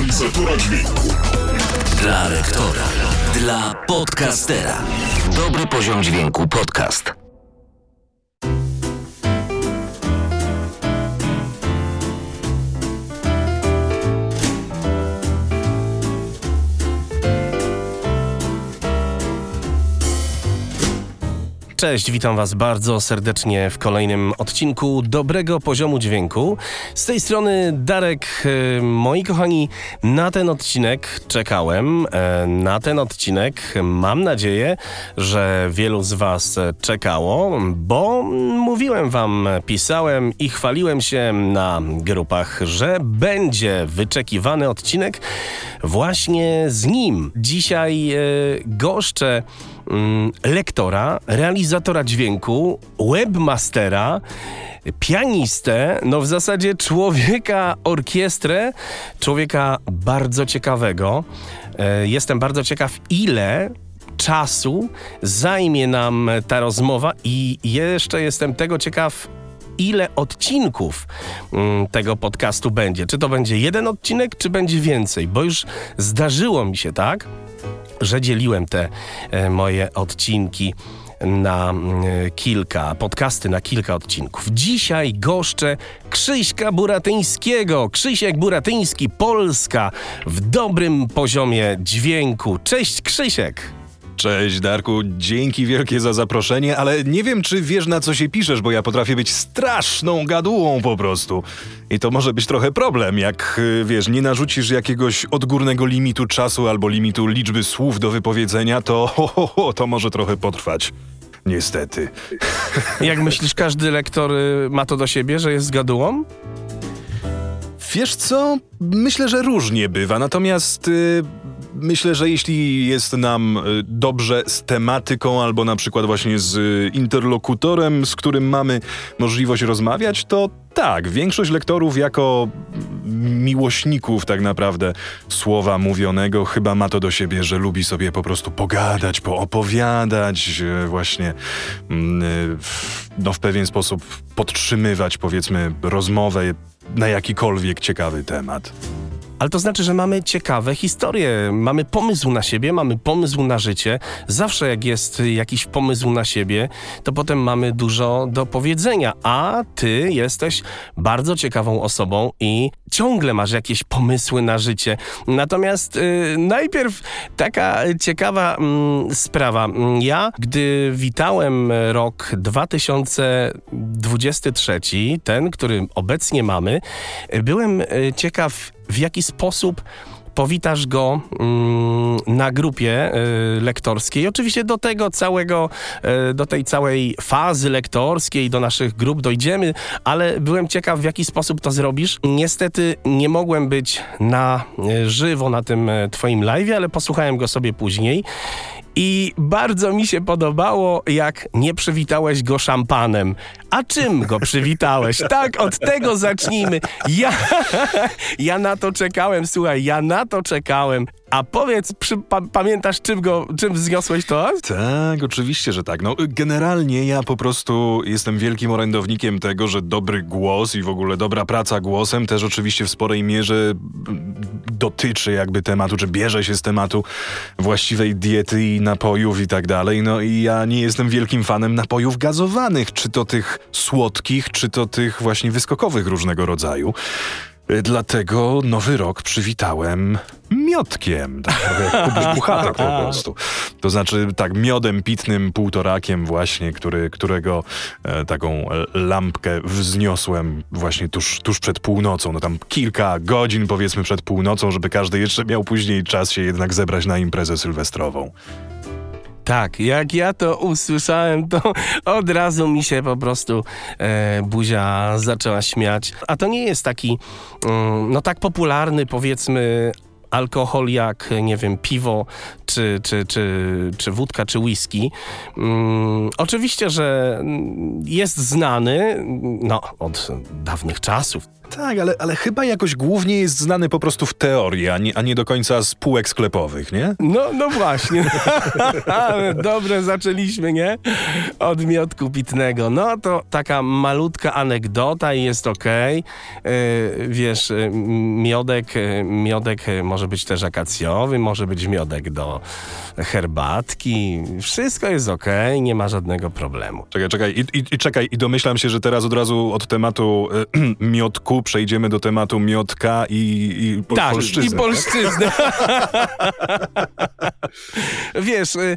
realizatora dźwięku. Dla lektora. Dla podcastera. Dobry poziom dźwięku podcast. Cześć, witam Was bardzo serdecznie w kolejnym odcinku Dobrego Poziomu Dźwięku. Z tej strony Darek. E, moi kochani, na ten odcinek czekałem. E, na ten odcinek mam nadzieję, że wielu z Was czekało, bo mówiłem Wam, pisałem i chwaliłem się na grupach, że będzie wyczekiwany odcinek właśnie z nim. Dzisiaj e, goszczę lektora, realizatora dźwięku, webmastera, pianistę, no w zasadzie człowieka orkiestrę, człowieka bardzo ciekawego. E, Jestem bardzo ciekaw, ile czasu zajmie nam ta rozmowa i jeszcze jestem tego ciekaw, ile odcinków mm, tego podcastu będzie. Czy to będzie jeden odcinek, czy będzie więcej? Bo już zdarzyło mi się tak, że dzieliłem te e, moje odcinki na mm, kilka, podcasty na kilka odcinków. Dzisiaj goszczę Krzyśka Buratyńskiego. Krzysiek Buratyński, Polska w dobrym poziomie dźwięku. Cześć Krzysiek! Cześć Darku, dzięki wielkie za zaproszenie, ale nie wiem czy wiesz na co się piszesz, bo ja potrafię być straszną gadułą po prostu. I to może być trochę problem, jak y, wiesz, nie narzucisz jakiegoś odgórnego limitu czasu albo limitu liczby słów do wypowiedzenia, to ho, ho, ho, to może trochę potrwać. Niestety. Jak myślisz, każdy lektor y, ma to do siebie, że jest gadułą? Wiesz co? Myślę, że różnie bywa, natomiast y, myślę, że jeśli jest nam y, dobrze z tematyką albo na przykład właśnie z y, interlokutorem, z którym mamy możliwość rozmawiać, to tak, większość lektorów jako miłośników tak naprawdę słowa mówionego chyba ma to do siebie, że lubi sobie po prostu pogadać, poopowiadać, y, właśnie mm, no, w pewien sposób podtrzymywać powiedzmy rozmowę na jakikolwiek ciekawy temat. Ale to znaczy, że mamy ciekawe historie, mamy pomysł na siebie, mamy pomysł na życie. Zawsze jak jest jakiś pomysł na siebie, to potem mamy dużo do powiedzenia. A ty jesteś bardzo ciekawą osobą i ciągle masz jakieś pomysły na życie. Natomiast y, najpierw taka ciekawa mm, sprawa. Ja, gdy witałem rok 2023, ten, który obecnie mamy, byłem y, ciekaw, w jaki sposób powitasz go mm, na grupie y, lektorskiej. Oczywiście do tego całego, y, do tej całej fazy lektorskiej, do naszych grup dojdziemy, ale byłem ciekaw, w jaki sposób to zrobisz. Niestety nie mogłem być na y, żywo na tym twoim live, ale posłuchałem go sobie później. I bardzo mi się podobało, jak nie przywitałeś go szampanem. A czym go przywitałeś? Tak, od tego zacznijmy. Ja, ja na to czekałem, słuchaj, ja na to czekałem. A powiedz, przy, pa, pamiętasz, czym go, czym to? Tak, oczywiście, że tak. No, generalnie ja po prostu jestem wielkim orędownikiem tego, że dobry głos i w ogóle dobra praca głosem też oczywiście w sporej mierze dotyczy jakby tematu, czy bierze się z tematu właściwej diety i napojów i tak dalej. No i ja nie jestem wielkim fanem napojów gazowanych, czy to tych słodkich, czy to tych właśnie wyskokowych różnego rodzaju. Dlatego nowy rok przywitałem miodkiem. Tak jak Kubuś Puchatek po prostu. To znaczy tak miodem pitnym, półtorakiem właśnie, który, którego e, taką lampkę wzniosłem właśnie tuż, tuż przed północą. No tam kilka godzin powiedzmy przed północą, żeby każdy jeszcze miał później czas się jednak zebrać na imprezę sylwestrową. Tak, jak ja to usłyszałem, to od razu mi się po prostu e, buzia zaczęła śmiać. A to nie jest taki, mm, no tak popularny powiedzmy alkohol jak, nie wiem, piwo, czy, czy, czy, czy wódka, czy whisky. Mm, oczywiście, że mm, jest znany no, od dawnych czasów. Tak, ale, ale chyba jakoś głównie jest znany po prostu w teorii, a nie, a nie do końca z półek sklepowych, nie? No, no właśnie. Dobre zaczęliśmy, nie? Od miodku pitnego. No to taka malutka anegdota i jest okej. Okay. Wiesz, y, miodek, y, miodek może być też akacjowy, może być miodek do herbatki. Wszystko jest okej, okay, nie ma żadnego problemu. Czekaj, czekaj i, i, i, czekaj. I domyślam się, że teraz od razu od tematu y, miodku przejdziemy do tematu miodka i, i pol tak, polszczyzny. i polszczyzny. Wiesz, y,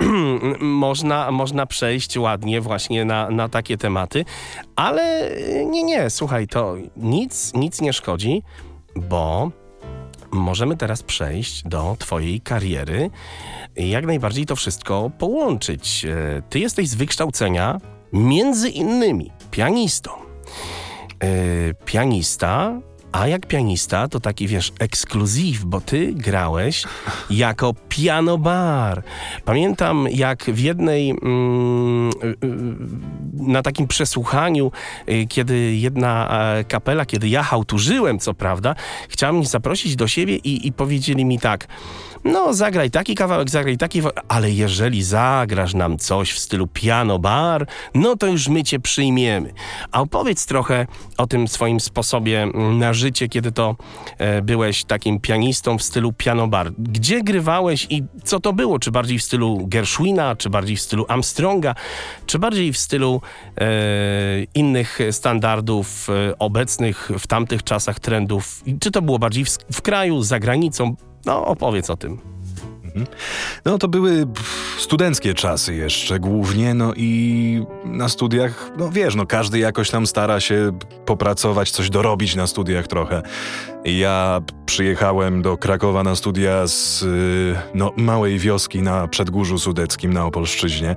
można, można przejść ładnie właśnie na, na takie tematy, ale nie, nie, słuchaj, to nic, nic nie szkodzi, bo możemy teraz przejść do Twojej kariery i jak najbardziej to wszystko połączyć. Y, ty jesteś z wykształcenia między innymi pianistą. Yy, pianista, a jak pianista to taki, wiesz, ekskluzyw, bo ty grałeś jako piano bar. Pamiętam, jak w jednej, mm, y, y, na takim przesłuchaniu, kiedy jedna kapela, kiedy ja hałturzyłem, co prawda, chciała mnie zaprosić do siebie i, i powiedzieli mi tak, no zagraj taki kawałek, zagraj taki, ale jeżeli zagrasz nam coś w stylu piano bar, no to już my cię przyjmiemy. A opowiedz trochę o tym swoim sposobie mm, na życie, kiedy to e, byłeś takim pianistą w stylu piano bar. Gdzie grywałeś i co to było? Czy bardziej w stylu Gershwina, czy bardziej w stylu Armstronga, czy bardziej w stylu e, innych standardów e, obecnych w tamtych czasach trendów? Czy to było bardziej w, w kraju, za granicą? No, opowiedz o tym. Mhm. No to były studenckie czasy jeszcze głównie, no i na studiach, no wiesz, no każdy jakoś tam stara się popracować, coś dorobić na studiach trochę. Ja przyjechałem do Krakowa na studia z y, no, małej wioski na Przedgórzu Sudeckim na Opolszczyźnie.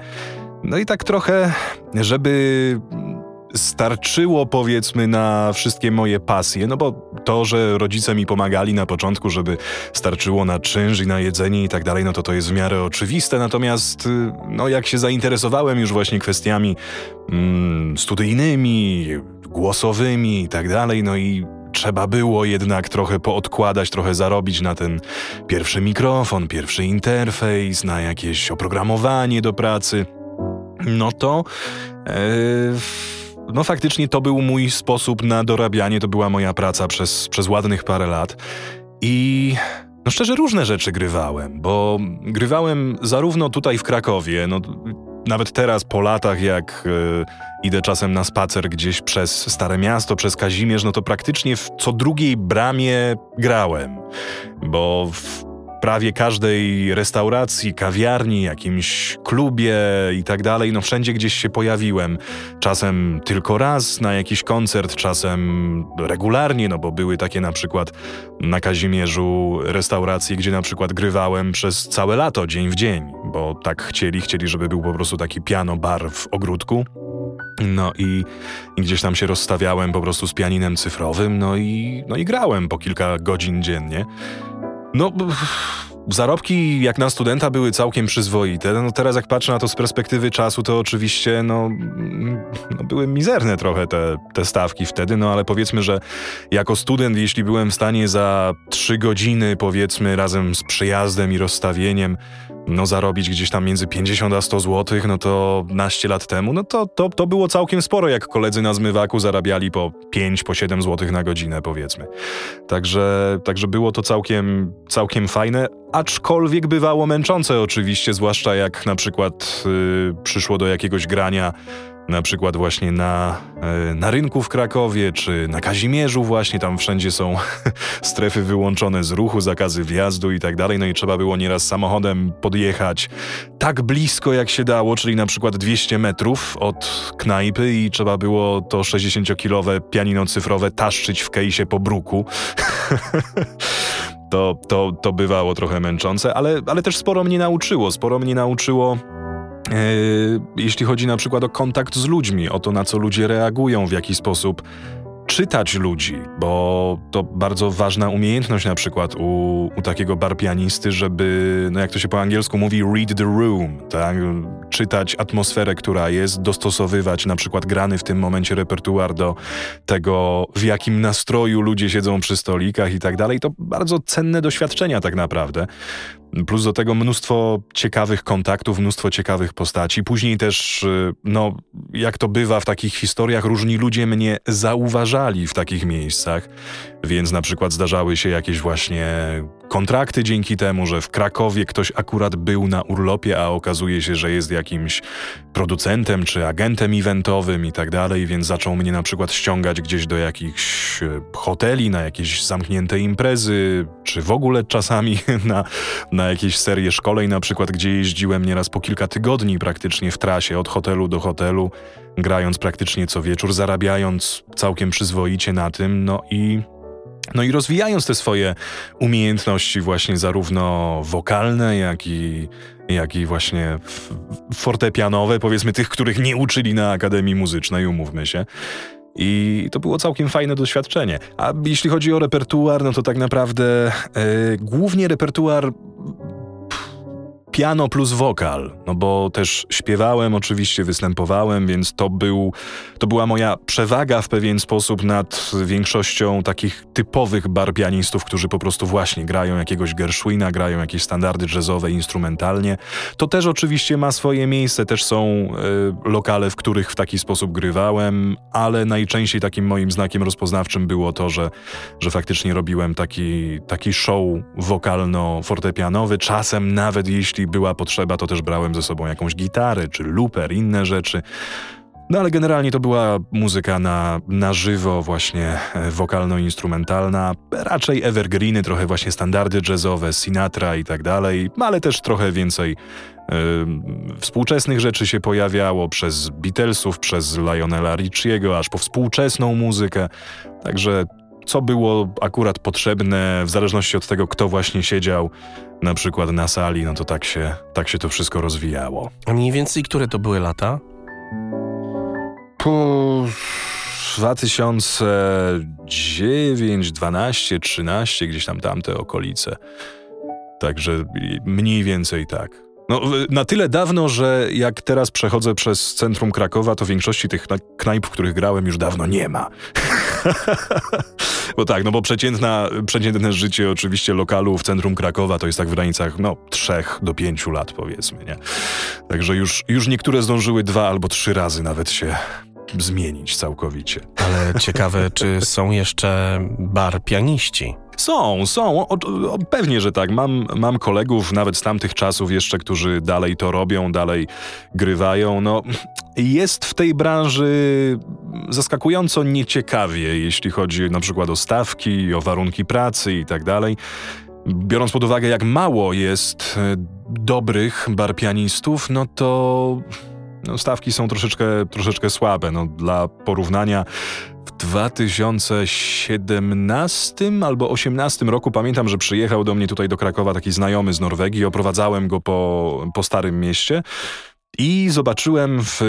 No i tak trochę, żeby starczyło powiedzmy na wszystkie moje pasje, no bo to, że rodzice mi pomagali na początku, żeby starczyło na czynsz i na jedzenie i tak dalej, no to to jest w miarę oczywiste, natomiast y, no jak się zainteresowałem już właśnie kwestiami mm, studyjnymi, głosowymi i tak dalej, no i trzeba było jednak trochę poodkładać, trochę zarobić na ten pierwszy mikrofon, pierwszy interfejs, na jakieś oprogramowanie do pracy, no to... Yy no faktycznie to był mój sposób na dorabianie, to była moja praca przez, przez ładnych parę lat. I no szczerze różne rzeczy grywałem, bo grywałem zarówno tutaj w Krakowie, no nawet teraz po latach jak y, idę czasem na spacer gdzieś przez Stare Miasto, przez Kazimierz, no to praktycznie w co drugiej bramie grałem, bo w prawie każdej restauracji, kawiarni, jakimś klubie i tak dalej, no wszędzie gdzieś się pojawiłem. Czasem tylko raz na jakiś koncert, czasem regularnie, no bo były takie na przykład na Kazimierzu restauracje, gdzie na przykład grywałem przez całe lato, dzień w dzień, bo tak chcieli, chcieli, żeby był po prostu taki piano bar w ogródku. No i, i, gdzieś tam się rozstawiałem po prostu z pianinem cyfrowym, no i, no i grałem po kilka godzin dziennie. No, zarobki jak na studenta były całkiem przyzwoite. No teraz jak patrzę na to z perspektywy czasu, to oczywiście no, no, były mizerne trochę te, te stawki wtedy, no ale powiedzmy, że jako student, jeśli byłem w stanie za trzy godziny, powiedzmy, razem z przyjazdem i rozstawieniem, no zarobić gdzieś tam między 50 a 100 zł, no to naście lat temu, no to, to, to było całkiem sporo, jak koledzy na zmywaku zarabiali po 5, po 7 zł na godzinę, powiedzmy. Także, także było to całkiem, całkiem fajne, aczkolwiek bywało męczące oczywiście, zwłaszcza jak na przykład yy, przyszło do jakiegoś grania na przykład właśnie na, e, na rynku w Krakowie, czy na Kazimierzu właśnie, tam wszędzie są strefy wyłączone z ruchu, zakazy wjazdu i tak dalej, no i trzeba było nieraz samochodem podjechać tak blisko jak się dało, czyli na przykład 200 metrów od knajpy i trzeba było to 60-kilowe pianino cyfrowe taszczyć w kejsie po bruku. to, to, to bywało trochę męczące, ale, ale też sporo mnie nauczyło, sporo mnie nauczyło jeśli chodzi na przykład o kontakt z ludźmi, o to, na co ludzie reagują, w jaki sposób czytać ludzi, bo to bardzo ważna umiejętność na przykład u, u takiego barpianisty, żeby, no jak to się po angielsku mówi, read the room, tak? Czytać atmosferę, która jest, dostosowywać na przykład grany w tym momencie repertuar do tego, w jakim nastroju ludzie siedzą przy stolikach i tak dalej. To bardzo cenne doświadczenia tak naprawdę. Plus do tego mnóstwo ciekawych kontaktów, mnóstwo ciekawych postaci. Później też, y, no, jak to bywa w takich historiach, różni ludzie mnie zauważali w takich miejscach, więc na przykład zdarzały się jakieś właśnie kontrakty dzięki temu, że w Krakowie ktoś akurat był na urlopie, a okazuje się, że jest jakimś producentem czy agentem eventowym i tak dalej, więc zaczął mnie na przykład ściągać gdzieś do jakichś e, hoteli, na jakieś zamknięte imprezy, czy w ogóle czasami na, na jakieś serie szkoleń na przykład, gdzie jeździłem nieraz po kilka tygodni praktycznie w trasie od hotelu do hotelu, grając praktycznie co wieczór, zarabiając całkiem przyzwoicie na tym, no i no i rozwijając te swoje umiejętności właśnie zarówno wokalne, jak i, jak i właśnie fortepianowe, powiedzmy tych, których nie uczyli na Akademii Muzycznej, umówmy się. I to było całkiem fajne doświadczenie. A jeśli chodzi o repertuar, no to tak naprawdę yy, głównie repertuar piano plus wokal, no bo też śpiewałem, oczywiście występowałem, więc to, był, to była moja przewaga w pewien sposób nad większością takich typowych barpianistów, którzy po prostu właśnie grają jakiegoś Gershwina, grają jakieś standardy jazzowe instrumentalnie. To też oczywiście ma swoje miejsce, też są y, lokale, w których w taki sposób grywałem, ale najczęściej takim moim znakiem rozpoznawczym było to, że, że faktycznie robiłem taki, taki show wokalno-fortepianowy, czasem nawet jeśli była potrzeba, to też brałem ze sobą jakąś gitarę czy looper, inne rzeczy. No ale generalnie to była muzyka na, na żywo, właśnie e, wokalno-instrumentalna, raczej evergreeny, trochę właśnie standardy jazzowe, Sinatra i tak dalej, ale też trochę więcej yy, współczesnych rzeczy się pojawiało, przez Beatlesów, przez Lionela Richiego, aż po współczesną muzykę. Także co było akurat potrzebne, w zależności od tego, kto właśnie siedział na przykład na sali, no to tak się, tak się to wszystko rozwijało. A mniej więcej które to były lata? Po 2009, 12, 13, gdzieś tam tamte okolice. Także mniej więcej tak. No, na tyle dawno, że jak teraz przechodzę przez centrum Krakowa, to większości tych knajp, w których grałem, już dawno nie ma. bo tak, no bo przeciętna, przeciętne życie oczywiście lokalu w centrum Krakowa to jest tak w granicach, no, trzech do pięciu lat powiedzmy, nie? Także już, już niektóre zdążyły dwa albo trzy razy nawet się zmienić całkowicie. Ale ciekawe, czy są jeszcze bar pianiści? Są, są. O, o, pewnie, że tak. Mam, mam kolegów nawet z tamtych czasów jeszcze, którzy dalej to robią, dalej grywają. No, jest w tej branży zaskakująco nieciekawie, jeśli chodzi na przykład o stawki, o warunki pracy i tak dalej. Biorąc pod uwagę, jak mało jest e, dobrych barpianistów, no to no, stawki są troszeczkę, troszeczkę słabe. No, dla porównania, w 2017 albo 2018 roku pamiętam, że przyjechał do mnie tutaj do Krakowa taki znajomy z Norwegii, oprowadzałem go po, po Starym Mieście i zobaczyłem w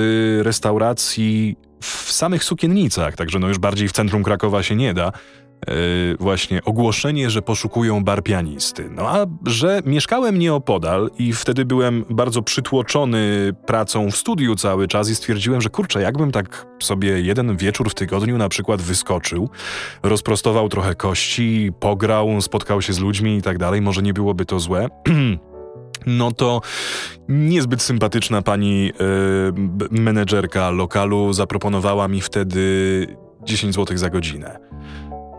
restauracji w samych sukiennicach, także no już bardziej w centrum Krakowa się nie da, Yy, właśnie ogłoszenie, że poszukują bar pianisty. No a że mieszkałem nieopodal i wtedy byłem bardzo przytłoczony pracą w studiu cały czas i stwierdziłem, że kurczę, jakbym tak sobie jeden wieczór w tygodniu na przykład wyskoczył, rozprostował trochę kości, pograł, spotkał się z ludźmi i tak dalej, może nie byłoby to złe. no to niezbyt sympatyczna pani yy, menedżerka lokalu zaproponowała mi wtedy 10 zł za godzinę.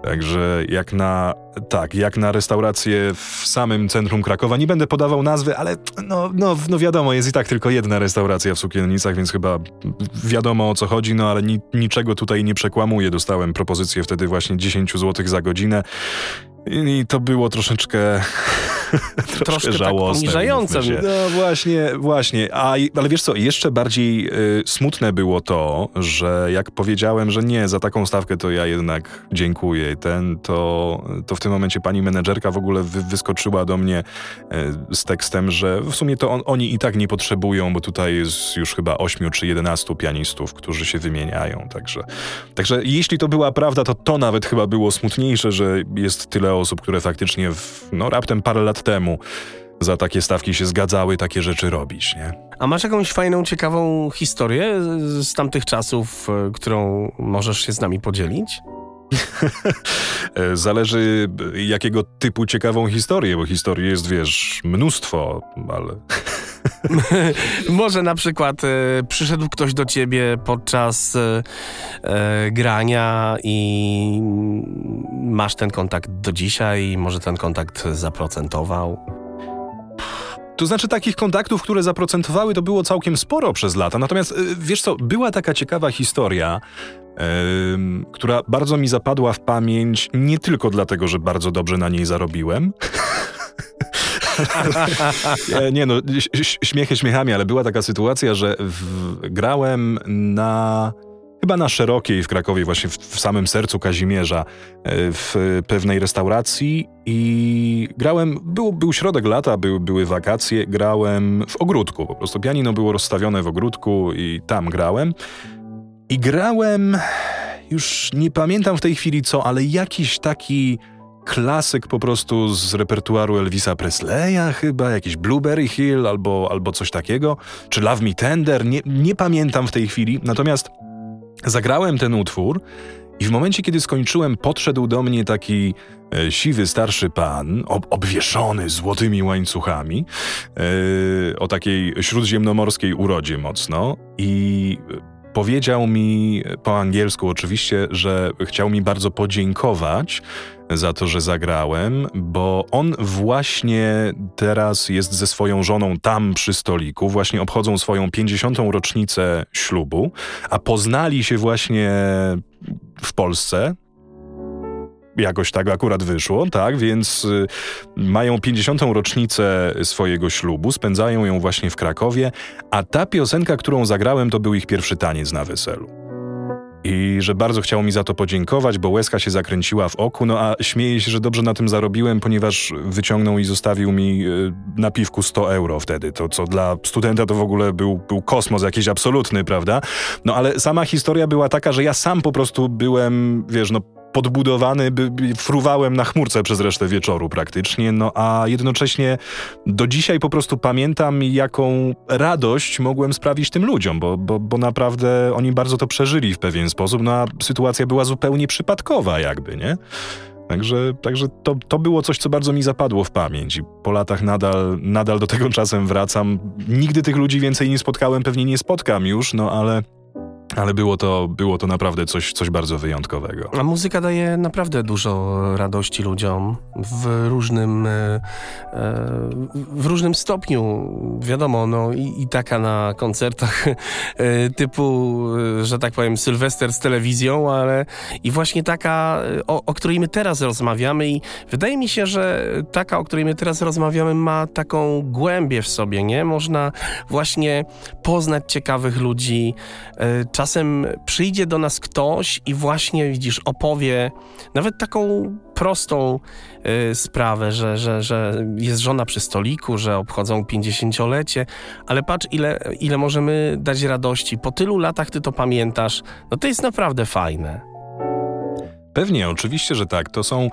Także jak na, tak, jak na restaurację w samym centrum Krakowa, nie będę podawał nazwy, ale no, no, no wiadomo, jest i tak tylko jedna restauracja w Sukiennicach, więc chyba wiadomo o co chodzi, no ale ni niczego tutaj nie przekłamuję. Dostałem propozycję wtedy właśnie 10 zł za godzinę i to było troszeczkę troszkę, troszkę tak żałosne, poniżające. mówmy się. No właśnie, właśnie. A, ale wiesz co, jeszcze bardziej y, smutne było to, że jak powiedziałem, że nie, za taką stawkę to ja jednak dziękuję. Ten, to, to w tym momencie pani menedżerka w ogóle wy, wyskoczyła do mnie y, z tekstem, że w sumie to on, oni i tak nie potrzebują, bo tutaj jest już chyba 8 czy 11 pianistów, którzy się wymieniają. Także, także jeśli to była prawda, to to nawet chyba było smutniejsze, że jest tyle osób, które faktycznie w, no, raptem parę lat temu za takie stawki się zgadzały takie rzeczy robić, nie? A masz jakąś fajną, ciekawą historię z, z tamtych czasów, e, którą możesz się z nami podzielić? E, Zależy e, jakiego typu ciekawą historię, bo historii jest, wiesz, mnóstwo, ale... Może na przykład e, przyszedł ktoś do ciebie podczas e, e, grania i masz ten kontakt do dzisiaj, może ten kontakt zaprocentował. To znaczy takich kontaktów, które zaprocentowały, to było całkiem sporo przez lata. Natomiast wiesz co, była taka ciekawa historia, która bardzo mi zapadła w pamięć, nie tylko dlatego, że bardzo dobrze na niej zarobiłem. Nie, nie no, śmiechy śmiechami, ale była taka sytuacja, że w, grałem na... Chyba na Szerokiej w Krakowie, właśnie w, w samym sercu Kazimierza, e, w pewnej restauracji i grałem, był, był środek lata, był, były wakacje, grałem w ogródku, po prostu pianino było rozstawione w ogródku i tam grałem. I grałem, już nie pamiętam w tej chwili co, ale jakiś taki klasyk po prostu z repertuaru Elvisa Presleya chyba, jakiś Blueberry Hill albo, albo coś takiego, czy Love Me Tender, nie, nie pamiętam w tej chwili, natomiast zagrałem ten utwór i w momencie, kiedy skończyłem, podszedł do mnie taki e, siwy, starszy pan, ob, obwieszony złotymi łańcuchami, e, o takiej śródziemnomorskiej urodzie mocno i powiedział mi po angielsku oczywiście, że chciał mi bardzo podziękować za to, że zagrałem, bo on właśnie teraz jest ze swoją żoną tam przy stoliku, właśnie obchodzą swoją 50. rocznicę ślubu, a poznali się właśnie w Polsce. Jakoś tak akurat wyszło, tak, więc y, mają 50. rocznicę swojego ślubu, spędzają ją właśnie w Krakowie, a ta piosenka, którą zagrałem, to był ich pierwszy taniec na weselu. I że bardzo chciał mi za to podziękować, bo łezka się zakręciła w oku, no a śmieję się, że dobrze na tym zarobiłem, ponieważ wyciągnął i zostawił mi y, na piwku 100 euro wtedy, to co dla studenta to w ogóle był, był kosmos jakiś absolutny, prawda? No ale sama historia była taka, że ja sam po prostu byłem, wiesz, no podbudowany, by, fruwałem na chmurce przez resztę wieczoru praktycznie, no a jednocześnie do dzisiaj po prostu pamiętam, jaką radość mogłem sprawić tym ludziom, bo, bo, bo naprawdę oni bardzo to przeżyli w pewien sposób, no a sytuacja była zupełnie przypadkowa jakby, nie? Także, także to, to było coś, co bardzo mi zapadło w pamięć i po latach nadal, nadal do tego czasem wracam. Nigdy tych ludzi więcej nie spotkałem, pewnie nie spotkam już, no ale, ale było to, było to naprawdę coś, coś bardzo wyjątkowego. A muzyka daje naprawdę dużo radości ludziom w różnym, e, e, w różnym stopniu. Wiadomo, no i, i taka na koncertach e, typu, że tak powiem, Sylwester z telewizją, ale i właśnie taka, o, o której my teraz rozmawiamy i wydaje mi się, że taka, o której my teraz rozmawiamy ma taką głębię w sobie, nie? Można właśnie poznać ciekawych ludzi, czasem przyjdzie do nas ktoś i właśnie widzisz, opowie nawet taką prostą y, sprawę, że, że, że jest żona przy stoliku, że obchodzą 50-lecie, ale patrz, ile, ile możemy dać radości. Po tylu latach ty to pamiętasz. No to jest naprawdę fajne. Pewnie, oczywiście, że tak. To są,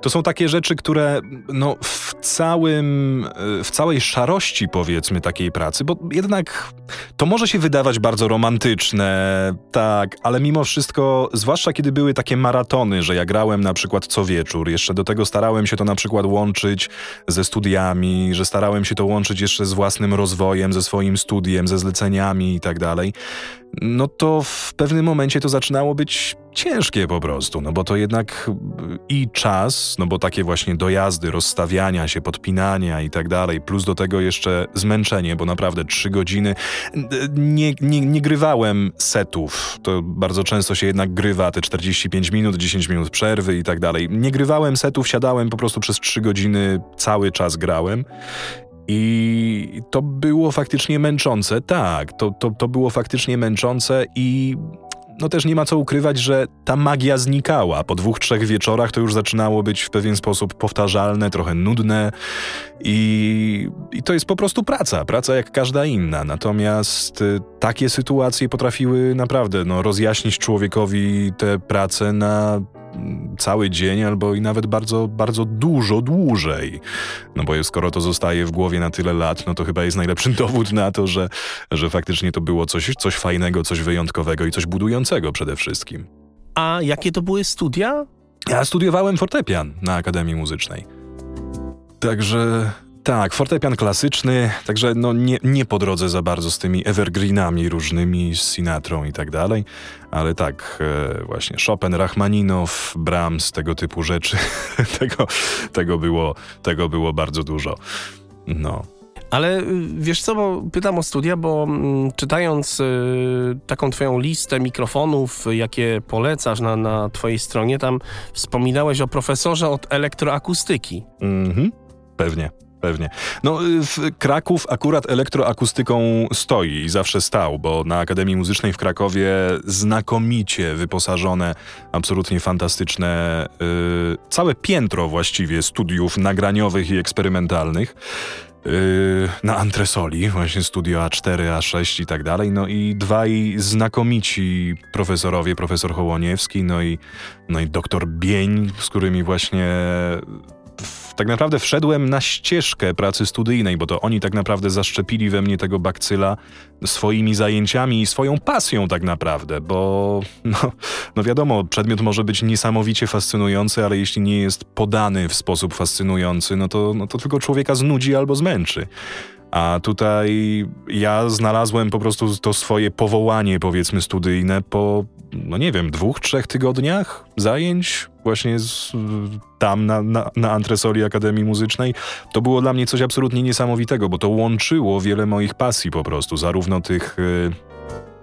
to są takie rzeczy, które no, w całym, y, w całej szarości powiedzmy takiej pracy, bo jednak to może się wydawać bardzo romantyczne, tak, ale mimo wszystko, zwłaszcza kiedy były takie maratony, że ja grałem na przykład co wieczór, jeszcze do tego starałem się to na przykład łączyć ze studiami, że starałem się to łączyć jeszcze z własnym rozwojem, ze swoim studiem, ze zleceniami i tak dalej. No to w pewnym momencie to zaczynało być ciężkie po prostu, no bo to jednak i czas, no bo takie właśnie dojazdy, rozstawiania się, podpinania i tak dalej, plus do tego jeszcze zmęczenie, bo naprawdę trzy godziny. Nie, nie, nie grywałem setów, to bardzo często się jednak grywa te 45 minut, 10 minut przerwy i tak dalej. Nie grywałem setów, siadałem po prostu przez trzy godziny, cały czas grałem i to było faktycznie męczące, tak, to, to, to było faktycznie męczące i no też nie ma co ukrywać, że ta magia znikała. Po dwóch, trzech wieczorach to już zaczynało być w pewien sposób powtarzalne, trochę nudne i, i to jest po prostu praca, praca jak każda inna. Natomiast y, takie sytuacje potrafiły naprawdę no, rozjaśnić człowiekowi tę pracę na cały dzień albo i nawet bardzo, bardzo dużo dłużej. No bo skoro to zostaje w głowie na tyle lat, no to chyba jest najlepszy dowód na to, że, że faktycznie to było coś, coś fajnego, coś wyjątkowego i coś budującego przede wszystkim. A jakie to były studia? Ja studiowałem fortepian na Akademii Muzycznej. Także tak, fortepian klasyczny, także no nie, nie po drodze za bardzo z tymi evergreenami różnymi, z Sinatrą i tak dalej, ale tak, e, właśnie Chopin, Rachmaninow, Brahms, tego typu rzeczy, tego, tego, było, tego było bardzo dużo. No. Ale y, wiesz co, bo pytam o studia, bo mm, czytając y, taką twoją listę mikrofonów, jakie polecasz na, na twojej stronie, tam wspominałeś o profesorze od elektroakustyki. Mhm, pewnie. Pewnie. No, y, w Kraków akurat elektroakustyką stoi i zawsze stał, bo na Akademii Muzycznej w Krakowie znakomicie wyposażone, absolutnie fantastyczne, yy, całe piętro właściwie studiów nagraniowych i eksperymentalnych. Yy, na antresoli, właśnie studio A4, A6 i tak dalej. No i dwaj znakomici profesorowie, profesor Hołoniewski, no i, no i doktor Bień, z którymi właśnie tak naprawdę wszedłem na ścieżkę pracy studyjnej, bo to oni tak naprawdę zaszczepili we mnie tego bakcyla swoimi zajęciami i swoją pasją tak naprawdę, bo no, no wiadomo, przedmiot może być niesamowicie fascynujący, ale jeśli nie jest podany w sposób fascynujący, no to, no to tylko człowieka znudzi albo zmęczy. A tutaj ja znalazłem po prostu to swoje powołanie, powiedzmy, studyjne po, no nie wiem, dwóch, trzech tygodniach zajęć właśnie z, tam na, na, na antresoli Akademii Muzycznej. To było dla mnie coś absolutnie niesamowitego, bo to łączyło wiele moich pasji po prostu, zarówno tych... Y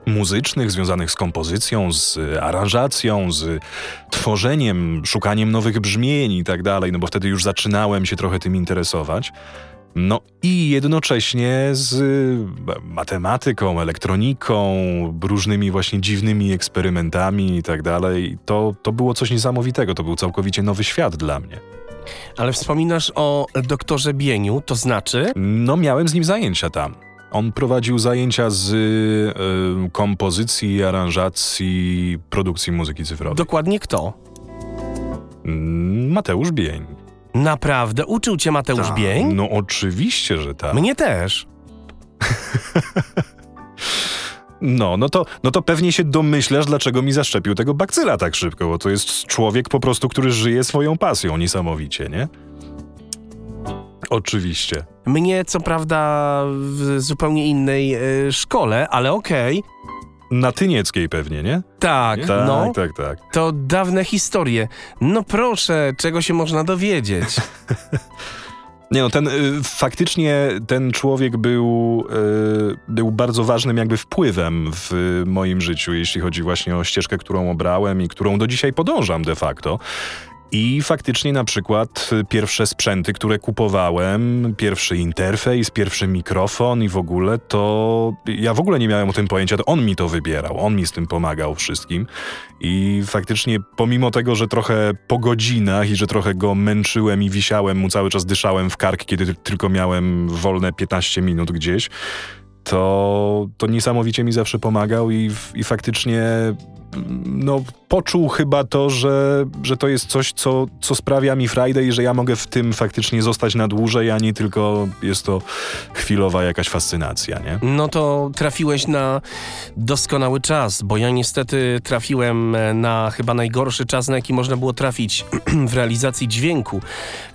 muzycznych, związanych z kompozycją, z aranżacją, z tworzeniem, szukaniem nowych brzmień i tak dalej, no bo wtedy już zaczynałem się trochę tym interesować. No i jednocześnie z e, matematyką, elektroniką, różnymi właśnie dziwnymi eksperymentami i tak dalej. To, to było coś niesamowitego, to był całkowicie nowy świat dla mnie. Ale wspominasz o doktorze Bieniu, to znaczy? No miałem z nim zajęcia tam. On prowadził zajęcia z y, kompozycji, aranżacji, produkcji muzyki cyfrowej. Dokładnie kto? Mm, Mateusz Bień. Naprawdę? Uczył cię Mateusz Ta, Bień? No oczywiście, że tak. Mnie też. No, no to, no to pewnie się domyślasz, dlaczego mi zaszczepił tego bakcyla tak szybko, bo to jest człowiek po prostu, który żyje swoją pasją niesamowicie, nie? Oczywiście. Mnie co prawda w zupełnie innej y, szkole, ale okej. Okay. Na Tynieckiej pewnie, nie? Tak, nie? tak, no. Tak, tak, To dawne historie. No proszę, czego się można dowiedzieć? Nie no, ten, y, faktycznie ten człowiek był, y, był bardzo ważnym jakby wpływem w moim życiu, jeśli chodzi właśnie o ścieżkę, którą obrałem i którą do dzisiaj podążam de facto. I faktycznie na przykład pierwsze sprzęty, które kupowałem, pierwszy interfejs, pierwszy mikrofon i w ogóle, to ja w ogóle nie miałem o tym pojęcia, to on mi to wybierał, on mi z tym pomagał wszystkim. I faktycznie pomimo tego, że trochę po godzinach i że trochę go męczyłem i wisiałem mu cały czas dyszałem w kark, kiedy tylko miałem wolne 15 minut gdzieś, to, to niesamowicie mi zawsze pomagał i, i faktycznie no, poczuł chyba to, że, że to jest coś, co, co sprawia mi frajdę i że ja mogę w tym faktycznie zostać na dłużej, a nie tylko jest to chwilowa jakaś fascynacja, nie? No to trafiłeś na doskonały czas, bo ja niestety trafiłem e, na chyba najgorszy czas, na jaki można było trafić w realizacji dźwięku,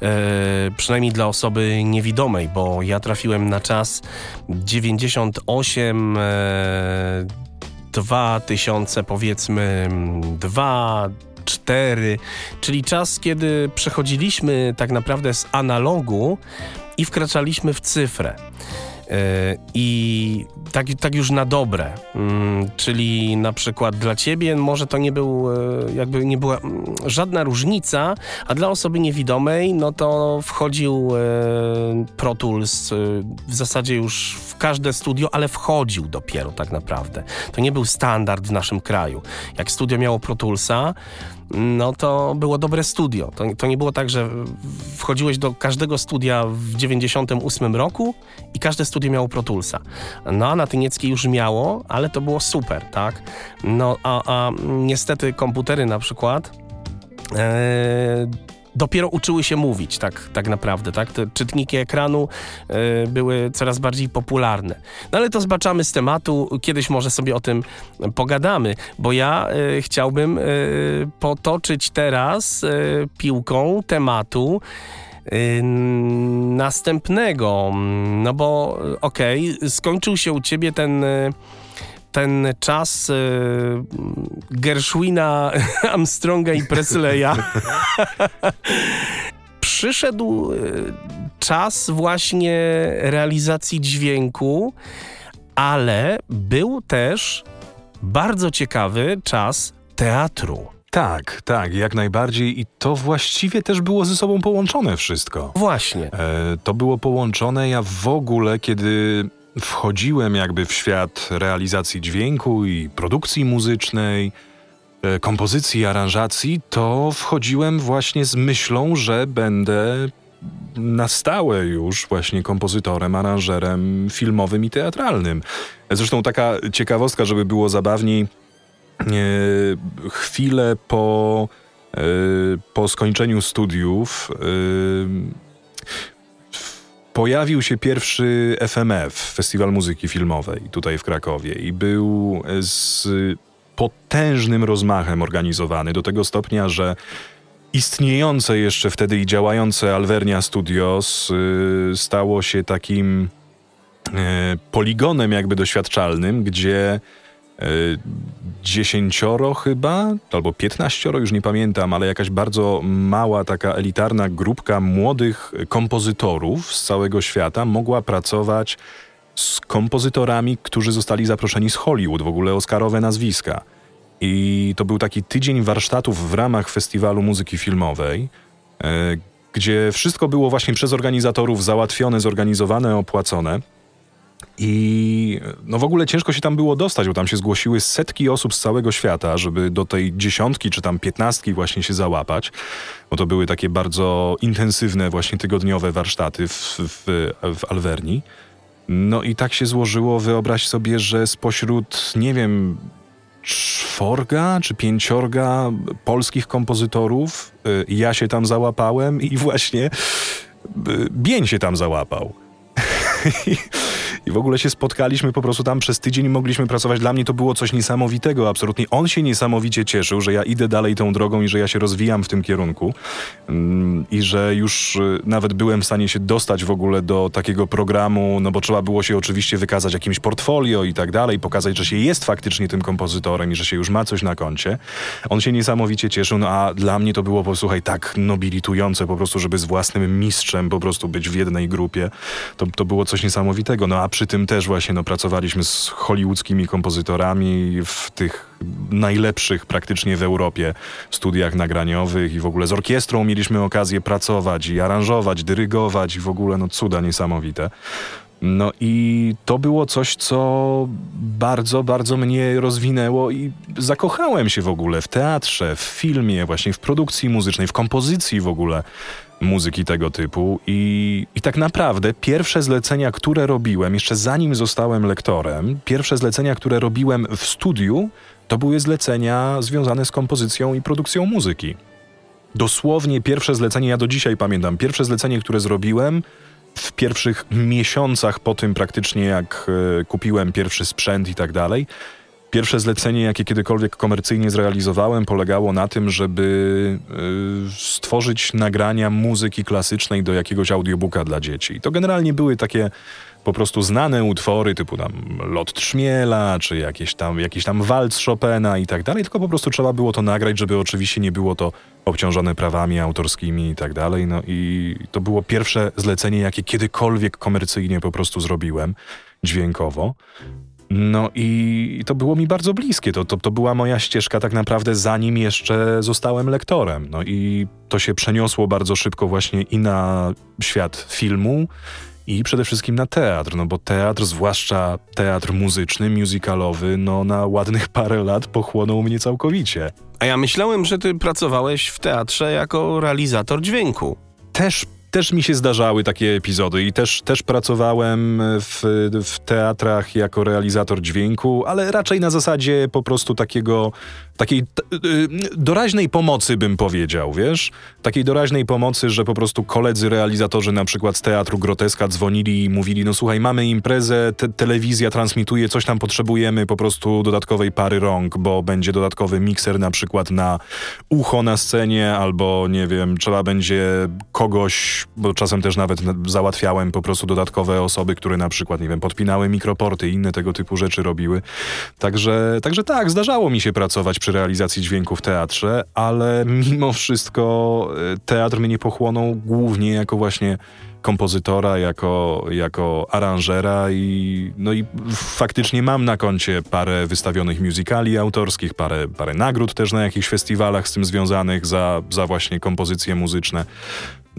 e, przynajmniej dla osoby niewidomej, bo ja trafiłem na czas 98 e, 2000 powiedzmy dwa, cztery, czyli czas, kiedy przechodziliśmy tak naprawdę z analogu i wkraczaliśmy w cyfrę. E, I tak, tak już na dobre. Mm, czyli na przykład dla ciebie może to nie był, e, jakby nie była mm, żadna różnica, a dla osoby niewidomej, no to wchodził e, Pro Tools w zasadzie już w każde studio, ale wchodził dopiero tak naprawdę. To nie był standard w naszym kraju. Jak studio miało Pro Toolsa, no to było dobre studio. To, to nie było tak, że wchodziłeś do każdego studia w 98 roku i każde studio miało Pro Toolsa. No a na Tynieckiej już miało, ale to było super, tak? No a, a niestety komputery na przykład e, dopiero uczyły się mówić, tak, tak naprawdę, tak? Te czytniki ekranu y, były coraz bardziej popularne. No ale to zbaczamy z tematu, kiedyś może sobie o tym pogadamy, bo ja y, chciałbym y, potoczyć teraz piłką tematu następnego, no bo okej, okay, skończył się u ciebie ten ten czas y, Gershwina, Armstronga i Presleya. Przyszedł y, czas właśnie realizacji dźwięku, ale był też bardzo ciekawy czas teatru. Tak, tak, jak najbardziej i to właściwie też było ze sobą połączone wszystko. Właśnie. E, to było połączone, ja w ogóle, kiedy wchodziłem jakby w świat realizacji dźwięku i produkcji muzycznej, e, kompozycji, aranżacji, to wchodziłem właśnie z myślą, że będę na stałe już właśnie kompozytorem, aranżerem filmowym i teatralnym. Zresztą taka ciekawostka, żeby było zabawniej, e, chwilę po, e, po skończeniu studiów pojawił się pierwszy FMF, Festiwal Muzyki Filmowej, tutaj w Krakowie, i był z potężnym rozmachem organizowany, do tego stopnia, że istniejące jeszcze wtedy i działające Alvernia Studios y, stało się takim y, poligonem jakby doświadczalnym, gdzie E, dziesięcioro chyba, albo piętnaścioro, już nie pamiętam, ale jakaś bardzo mała, taka elitarna grupka młodych kompozytorów z całego świata mogła pracować z kompozytorami, którzy zostali zaproszeni z Hollywood, w ogóle Oscarowe nazwiska. I to był taki tydzień warsztatów w ramach Festiwalu Muzyki Filmowej, e, gdzie wszystko było właśnie przez organizatorów załatwione, zorganizowane, opłacone. I no w ogóle ciężko się tam było dostać, bo tam się zgłosiły setki osób z całego świata, żeby do tej dziesiątki czy tam piętnastki właśnie się załapać, bo to były takie bardzo intensywne właśnie tygodniowe warsztaty w, w, w. No i tak się złożyło, wyobraź sobie, że spośród, nie wiem, czworga czy pięciorga polskich kompozytorów y, ja się tam załapałem i właśnie y, Bień się tam załapał. I w ogóle się spotkaliśmy po prostu tam przez tydzień i mogliśmy pracować. Dla mnie to było coś niesamowitego, absolutnie. On się niesamowicie cieszył, że ja idę dalej tą drogą i że ja się rozwijam w tym kierunku. Mm, I że już y, nawet byłem w stanie się dostać w ogóle do takiego programu, no bo trzeba było się oczywiście wykazać jakimś portfolio i tak dalej, pokazać, że się jest faktycznie tym kompozytorem i że się już ma coś na koncie. On się niesamowicie cieszył, no a dla mnie to było, posłuchaj, tak nobilitujące po prostu, żeby z własnym mistrzem po prostu być w jednej grupie. To, to było coś niesamowitego. No a przy tym też właśnie no, pracowaliśmy z hollywoodzkimi kompozytorami w tych najlepszych praktycznie w Europie studiach nagraniowych i w ogóle z orkiestrą mieliśmy okazję pracować i aranżować, dyrygować i w ogóle no cuda niesamowite. No i to było coś, co bardzo, bardzo mnie rozwinęło i zakochałem się w ogóle w teatrze, w filmie, właśnie w produkcji muzycznej, w kompozycji w ogóle muzyki tego typu. I, I tak naprawdę pierwsze zlecenia, które robiłem, jeszcze zanim zostałem lektorem, pierwsze zlecenia, które robiłem w studiu, to były zlecenia związane z kompozycją i produkcją muzyki. Dosłownie pierwsze zlecenie, ja do dzisiaj pamiętam, pierwsze zlecenie, które zrobiłem w pierwszych miesiącach po tym praktycznie, jak e, kupiłem pierwszy sprzęt i tak dalej, Pierwsze zlecenie, jakie kiedykolwiek komercyjnie zrealizowałem, polegało na tym, żeby y, stworzyć nagrania muzyki klasycznej do jakiegoś audiobooka dla dzieci. To generalnie były takie po prostu znane utwory, typu tam Lot Trzmiela, czy jakieś tam, jakiś tam walc Chopina i tak dalej, tylko po prostu trzeba było to nagrać, żeby oczywiście nie było to obciążone prawami autorskimi i tak dalej. No i to było pierwsze zlecenie, jakie kiedykolwiek komercyjnie po prostu zrobiłem dźwiękowo. No i to było mi bardzo bliskie. To, to, to była moja ścieżka tak naprawdę zanim jeszcze zostałem lektorem. No i to się przeniosło bardzo szybko właśnie i na świat filmu, i przede wszystkim na teatr, no bo teatr, zwłaszcza teatr muzyczny, musicalowy, no na ładnych parę lat pochłonął mnie całkowicie. A ja myślałem, że ty pracowałeś w teatrze jako realizator dźwięku. Też też mi się zdarzały takie epizody i też, też pracowałem w, w teatrach jako realizator dźwięku, ale raczej na zasadzie po prostu takiego, takiej y, doraźnej pomocy bym powiedział, wiesz? Takiej doraźnej pomocy, że po prostu koledzy realizatorzy na przykład z Teatru Groteska dzwonili i mówili, no słuchaj, mamy imprezę, te, telewizja transmituje, coś tam potrzebujemy, po prostu dodatkowej pary rąk, bo będzie dodatkowy mikser na przykład na ucho na scenie, albo nie wiem, trzeba będzie kogoś bo czasem też nawet załatwiałem po prostu dodatkowe osoby, które na przykład, nie wiem, podpinały mikroporty i inne tego typu rzeczy robiły. Także, także tak, zdarzało mi się pracować przy realizacji dźwięku w teatrze, ale mimo wszystko e, teatr mnie pochłonął głównie jako właśnie kompozytora, jako, jako aranżera i, no i faktycznie mam na koncie parę wystawionych musicali autorskich, parę, parę nagród też na jakichś festiwalach z tym związanych za, za właśnie kompozycje muzyczne.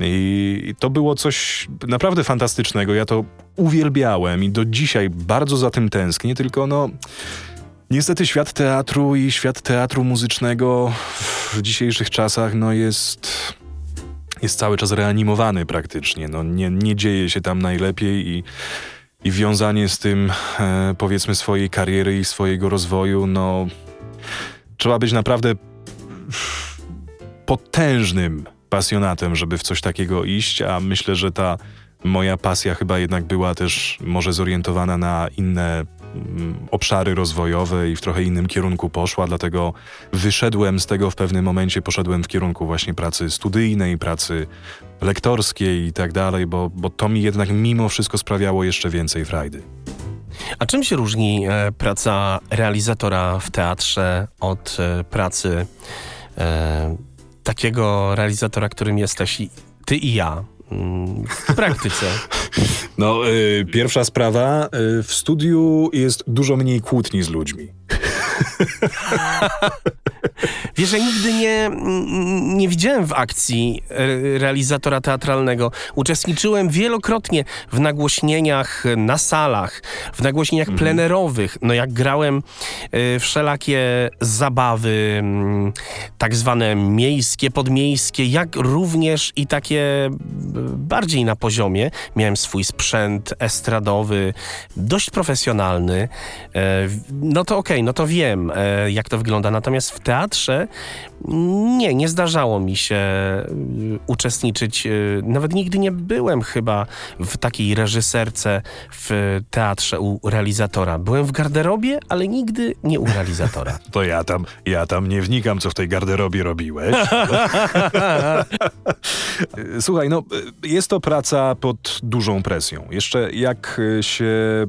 I to było coś naprawdę fantastycznego. Ja to uwielbiałem i do dzisiaj bardzo za tym tęsknię, tylko no. Niestety świat teatru i świat teatru muzycznego w dzisiejszych czasach no jest, jest cały czas reanimowany praktycznie. No nie, nie dzieje się tam najlepiej i, i wiązanie z tym e, powiedzmy swojej kariery i swojego rozwoju, no trzeba być naprawdę potężnym pasjonatem, żeby w coś takiego iść, a myślę, że ta moja pasja chyba jednak była też może zorientowana na inne mm, obszary rozwojowe i w trochę innym kierunku poszła, dlatego wyszedłem z tego w pewnym momencie, poszedłem w kierunku właśnie pracy studyjnej, pracy lektorskiej i tak dalej, bo, bo to mi jednak mimo wszystko sprawiało jeszcze więcej frajdy. A czym się różni e, praca realizatora w teatrze od e, pracy e, takiego realizatora, którym jesteś i ty i ja mm, w praktyce? No, y, pierwsza sprawa, y, w studiu jest dużo mniej kłótni z ludźmi. Wiesz, ja nigdy nie, nie widziałem w akcji realizatora teatralnego. Uczestniczyłem wielokrotnie w nagłośnieniach na salach, w nagłośnieniach mhm. plenerowych. No jak grałem y, wszelakie zabawy, mm, tak zwane miejskie, podmiejskie, jak również i takie y, bardziej na poziomie. Miałem swój sprzęt estradowy, dość profesjonalny. E, no to okej, okay, no to wiem, e, jak to wygląda. Natomiast w teatrze nie, nie zdarzało mi się y, uczestniczyć. Y, nawet nigdy nie byłem chyba w takiej reżyserce w teatrze u realizatora. Byłem w garderobie, ale nigdy nie u realizatora. To ja tam, ja tam nie wnikam, co w tej garderobie robiłeś. Słuchaj, no jest to praca pod dużą presją. Jeszcze jak się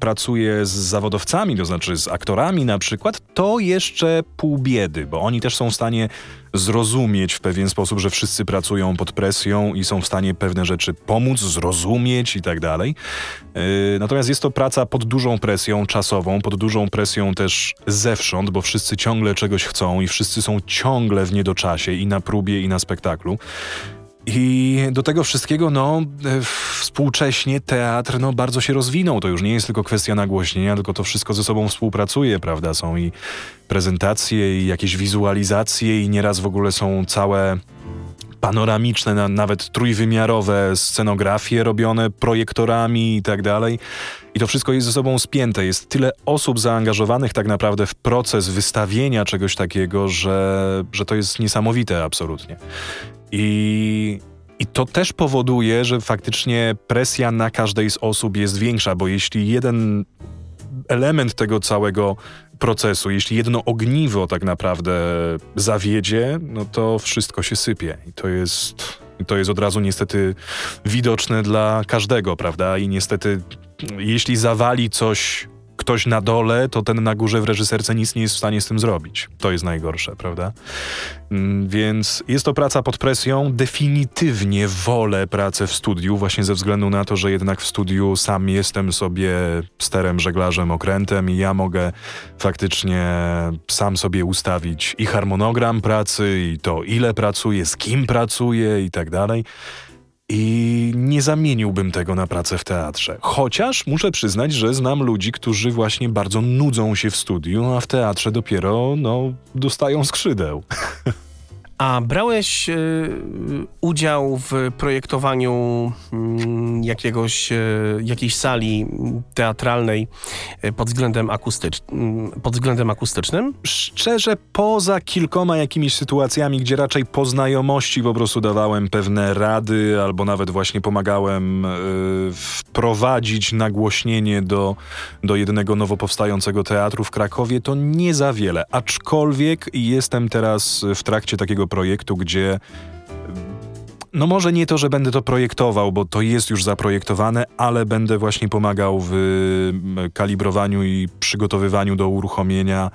pracuje z zawodowcami, to znaczy z aktorami na przykład, to jeszcze pół biedy, bo oni też są w stanie zrozumieć w pewien sposób, że wszyscy pracują pod presją i są w stanie pewne rzeczy pomóc, zrozumieć i tak dalej. Yy, natomiast jest to praca pod dużą presją czasową, pod dużą presją też zewsząd, bo wszyscy ciągle czegoś chcą i wszyscy są ciągle w niedoczasie i na próbie, i na spektaklu. I do tego wszystkiego, no, e, współcześnie teatr, no, bardzo się rozwinął. To już nie jest tylko kwestia nagłośnienia, tylko to wszystko ze sobą współpracuje, prawda? Są i prezentacje, i jakieś wizualizacje, i nieraz w ogóle są całe panoramiczne, nawet trójwymiarowe scenografie robione projektorami i tak dalej. I to wszystko jest ze sobą spięte. Jest tyle osób zaangażowanych tak naprawdę w proces wystawienia czegoś takiego, że, że to jest niesamowite absolutnie. I, I to też powoduje, że faktycznie presja na każdej z osób jest większa, bo jeśli jeden element tego całego procesu, jeśli jedno ogniwo tak naprawdę zawiedzie, no to wszystko się sypie. I to jest, to jest od razu niestety widoczne dla każdego, prawda? I niestety, jeśli zawali coś ktoś na dole, to ten na górze w reżyserce nic nie jest w stanie z tym zrobić. To jest najgorsze, prawda? Mm, więc jest to praca pod presją. Definitywnie wolę pracę w studiu, właśnie ze względu na to, że jednak w studiu sam jestem sobie sterem, żeglarzem, okrętem i ja mogę faktycznie sam sobie ustawić i harmonogram pracy, i to ile pracuję, z kim pracuję i tak dalej. I nie zamieniłbym tego na pracę w teatrze. Chociaż muszę przyznać, że znam ludzi, którzy właśnie bardzo nudzą się w studiu, a w teatrze dopiero no, dostają skrzydeł. A brałeś y, udział w projektowaniu y, jakiegoś, y, jakiejś sali teatralnej pod względem, akustycz, pod względem akustycznym? Szczerze, poza kilkoma jakimiś sytuacjami, gdzie raczej po znajomości po prostu dawałem pewne rady, albo nawet właśnie pomagałem wprowadzić nagłośnienie do, do jednego nowo powstającego teatru w Krakowie, to nie za wiele. Aczkolwiek jestem teraz w trakcie takiego projektu, gdzie no może nie to, że będę to projektował, bo to jest już zaprojektowane, ale będę właśnie pomagał w kalibrowaniu i przygotowywaniu do uruchomienia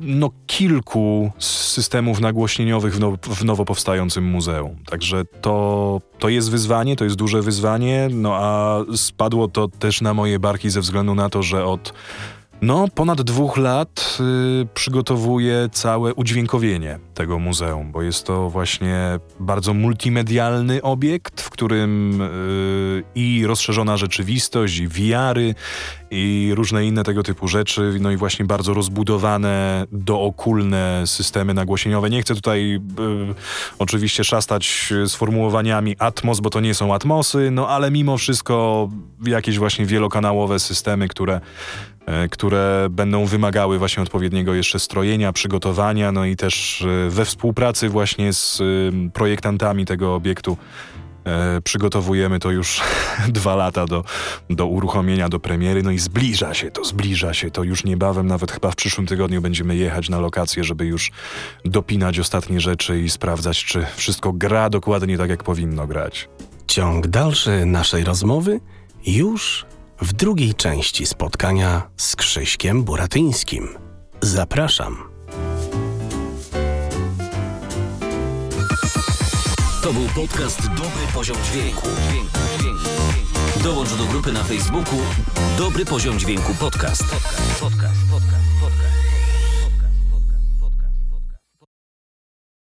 no, kilku systemów nagłośnieniowych w, now, w nowo powstającym muzeum. Także to, to jest wyzwanie, to jest duże wyzwanie, no a spadło to też na moje barki ze względu na to, że od no, ponad dwóch lat y, przygotowuję całe udźwiękowienie tego muzeum, bo jest to właśnie bardzo multimedialny obiekt, w którym y, i rozszerzona rzeczywistość, i wiary, i różne inne tego typu rzeczy, no i właśnie bardzo rozbudowane, dookulne systemy nagłośnieniowe. Nie chcę tutaj y, oczywiście szastać sformułowaniami Atmos, bo to nie są Atmosy, no ale mimo wszystko jakieś właśnie wielokanałowe systemy, które które będą wymagały właśnie odpowiedniego jeszcze strojenia, przygotowania, no i też e, we współpracy właśnie z projektantami tego obiektu e, przygotowujemy to już dwa lata do, do uruchomienia, do premiery, no i zbliża się to, zbliża się to już niebawem, nawet chyba w przyszłym tygodniu będziemy jechać na lokację, żeby już dopinać ostatnie rzeczy i sprawdzać, czy wszystko gra dokładnie tak, jak powinno grać. Ciąg dalszy naszej rozmowy już w drugiej części spotkania z Krzyśkiem Buratyńskim. Zapraszam. To był podcast Dobry Poziom Dźwięku. Dołącz do grupy na Facebooku Dobry Poziom Dźwięku Podcast. podcast, podcast, podcast, podcast.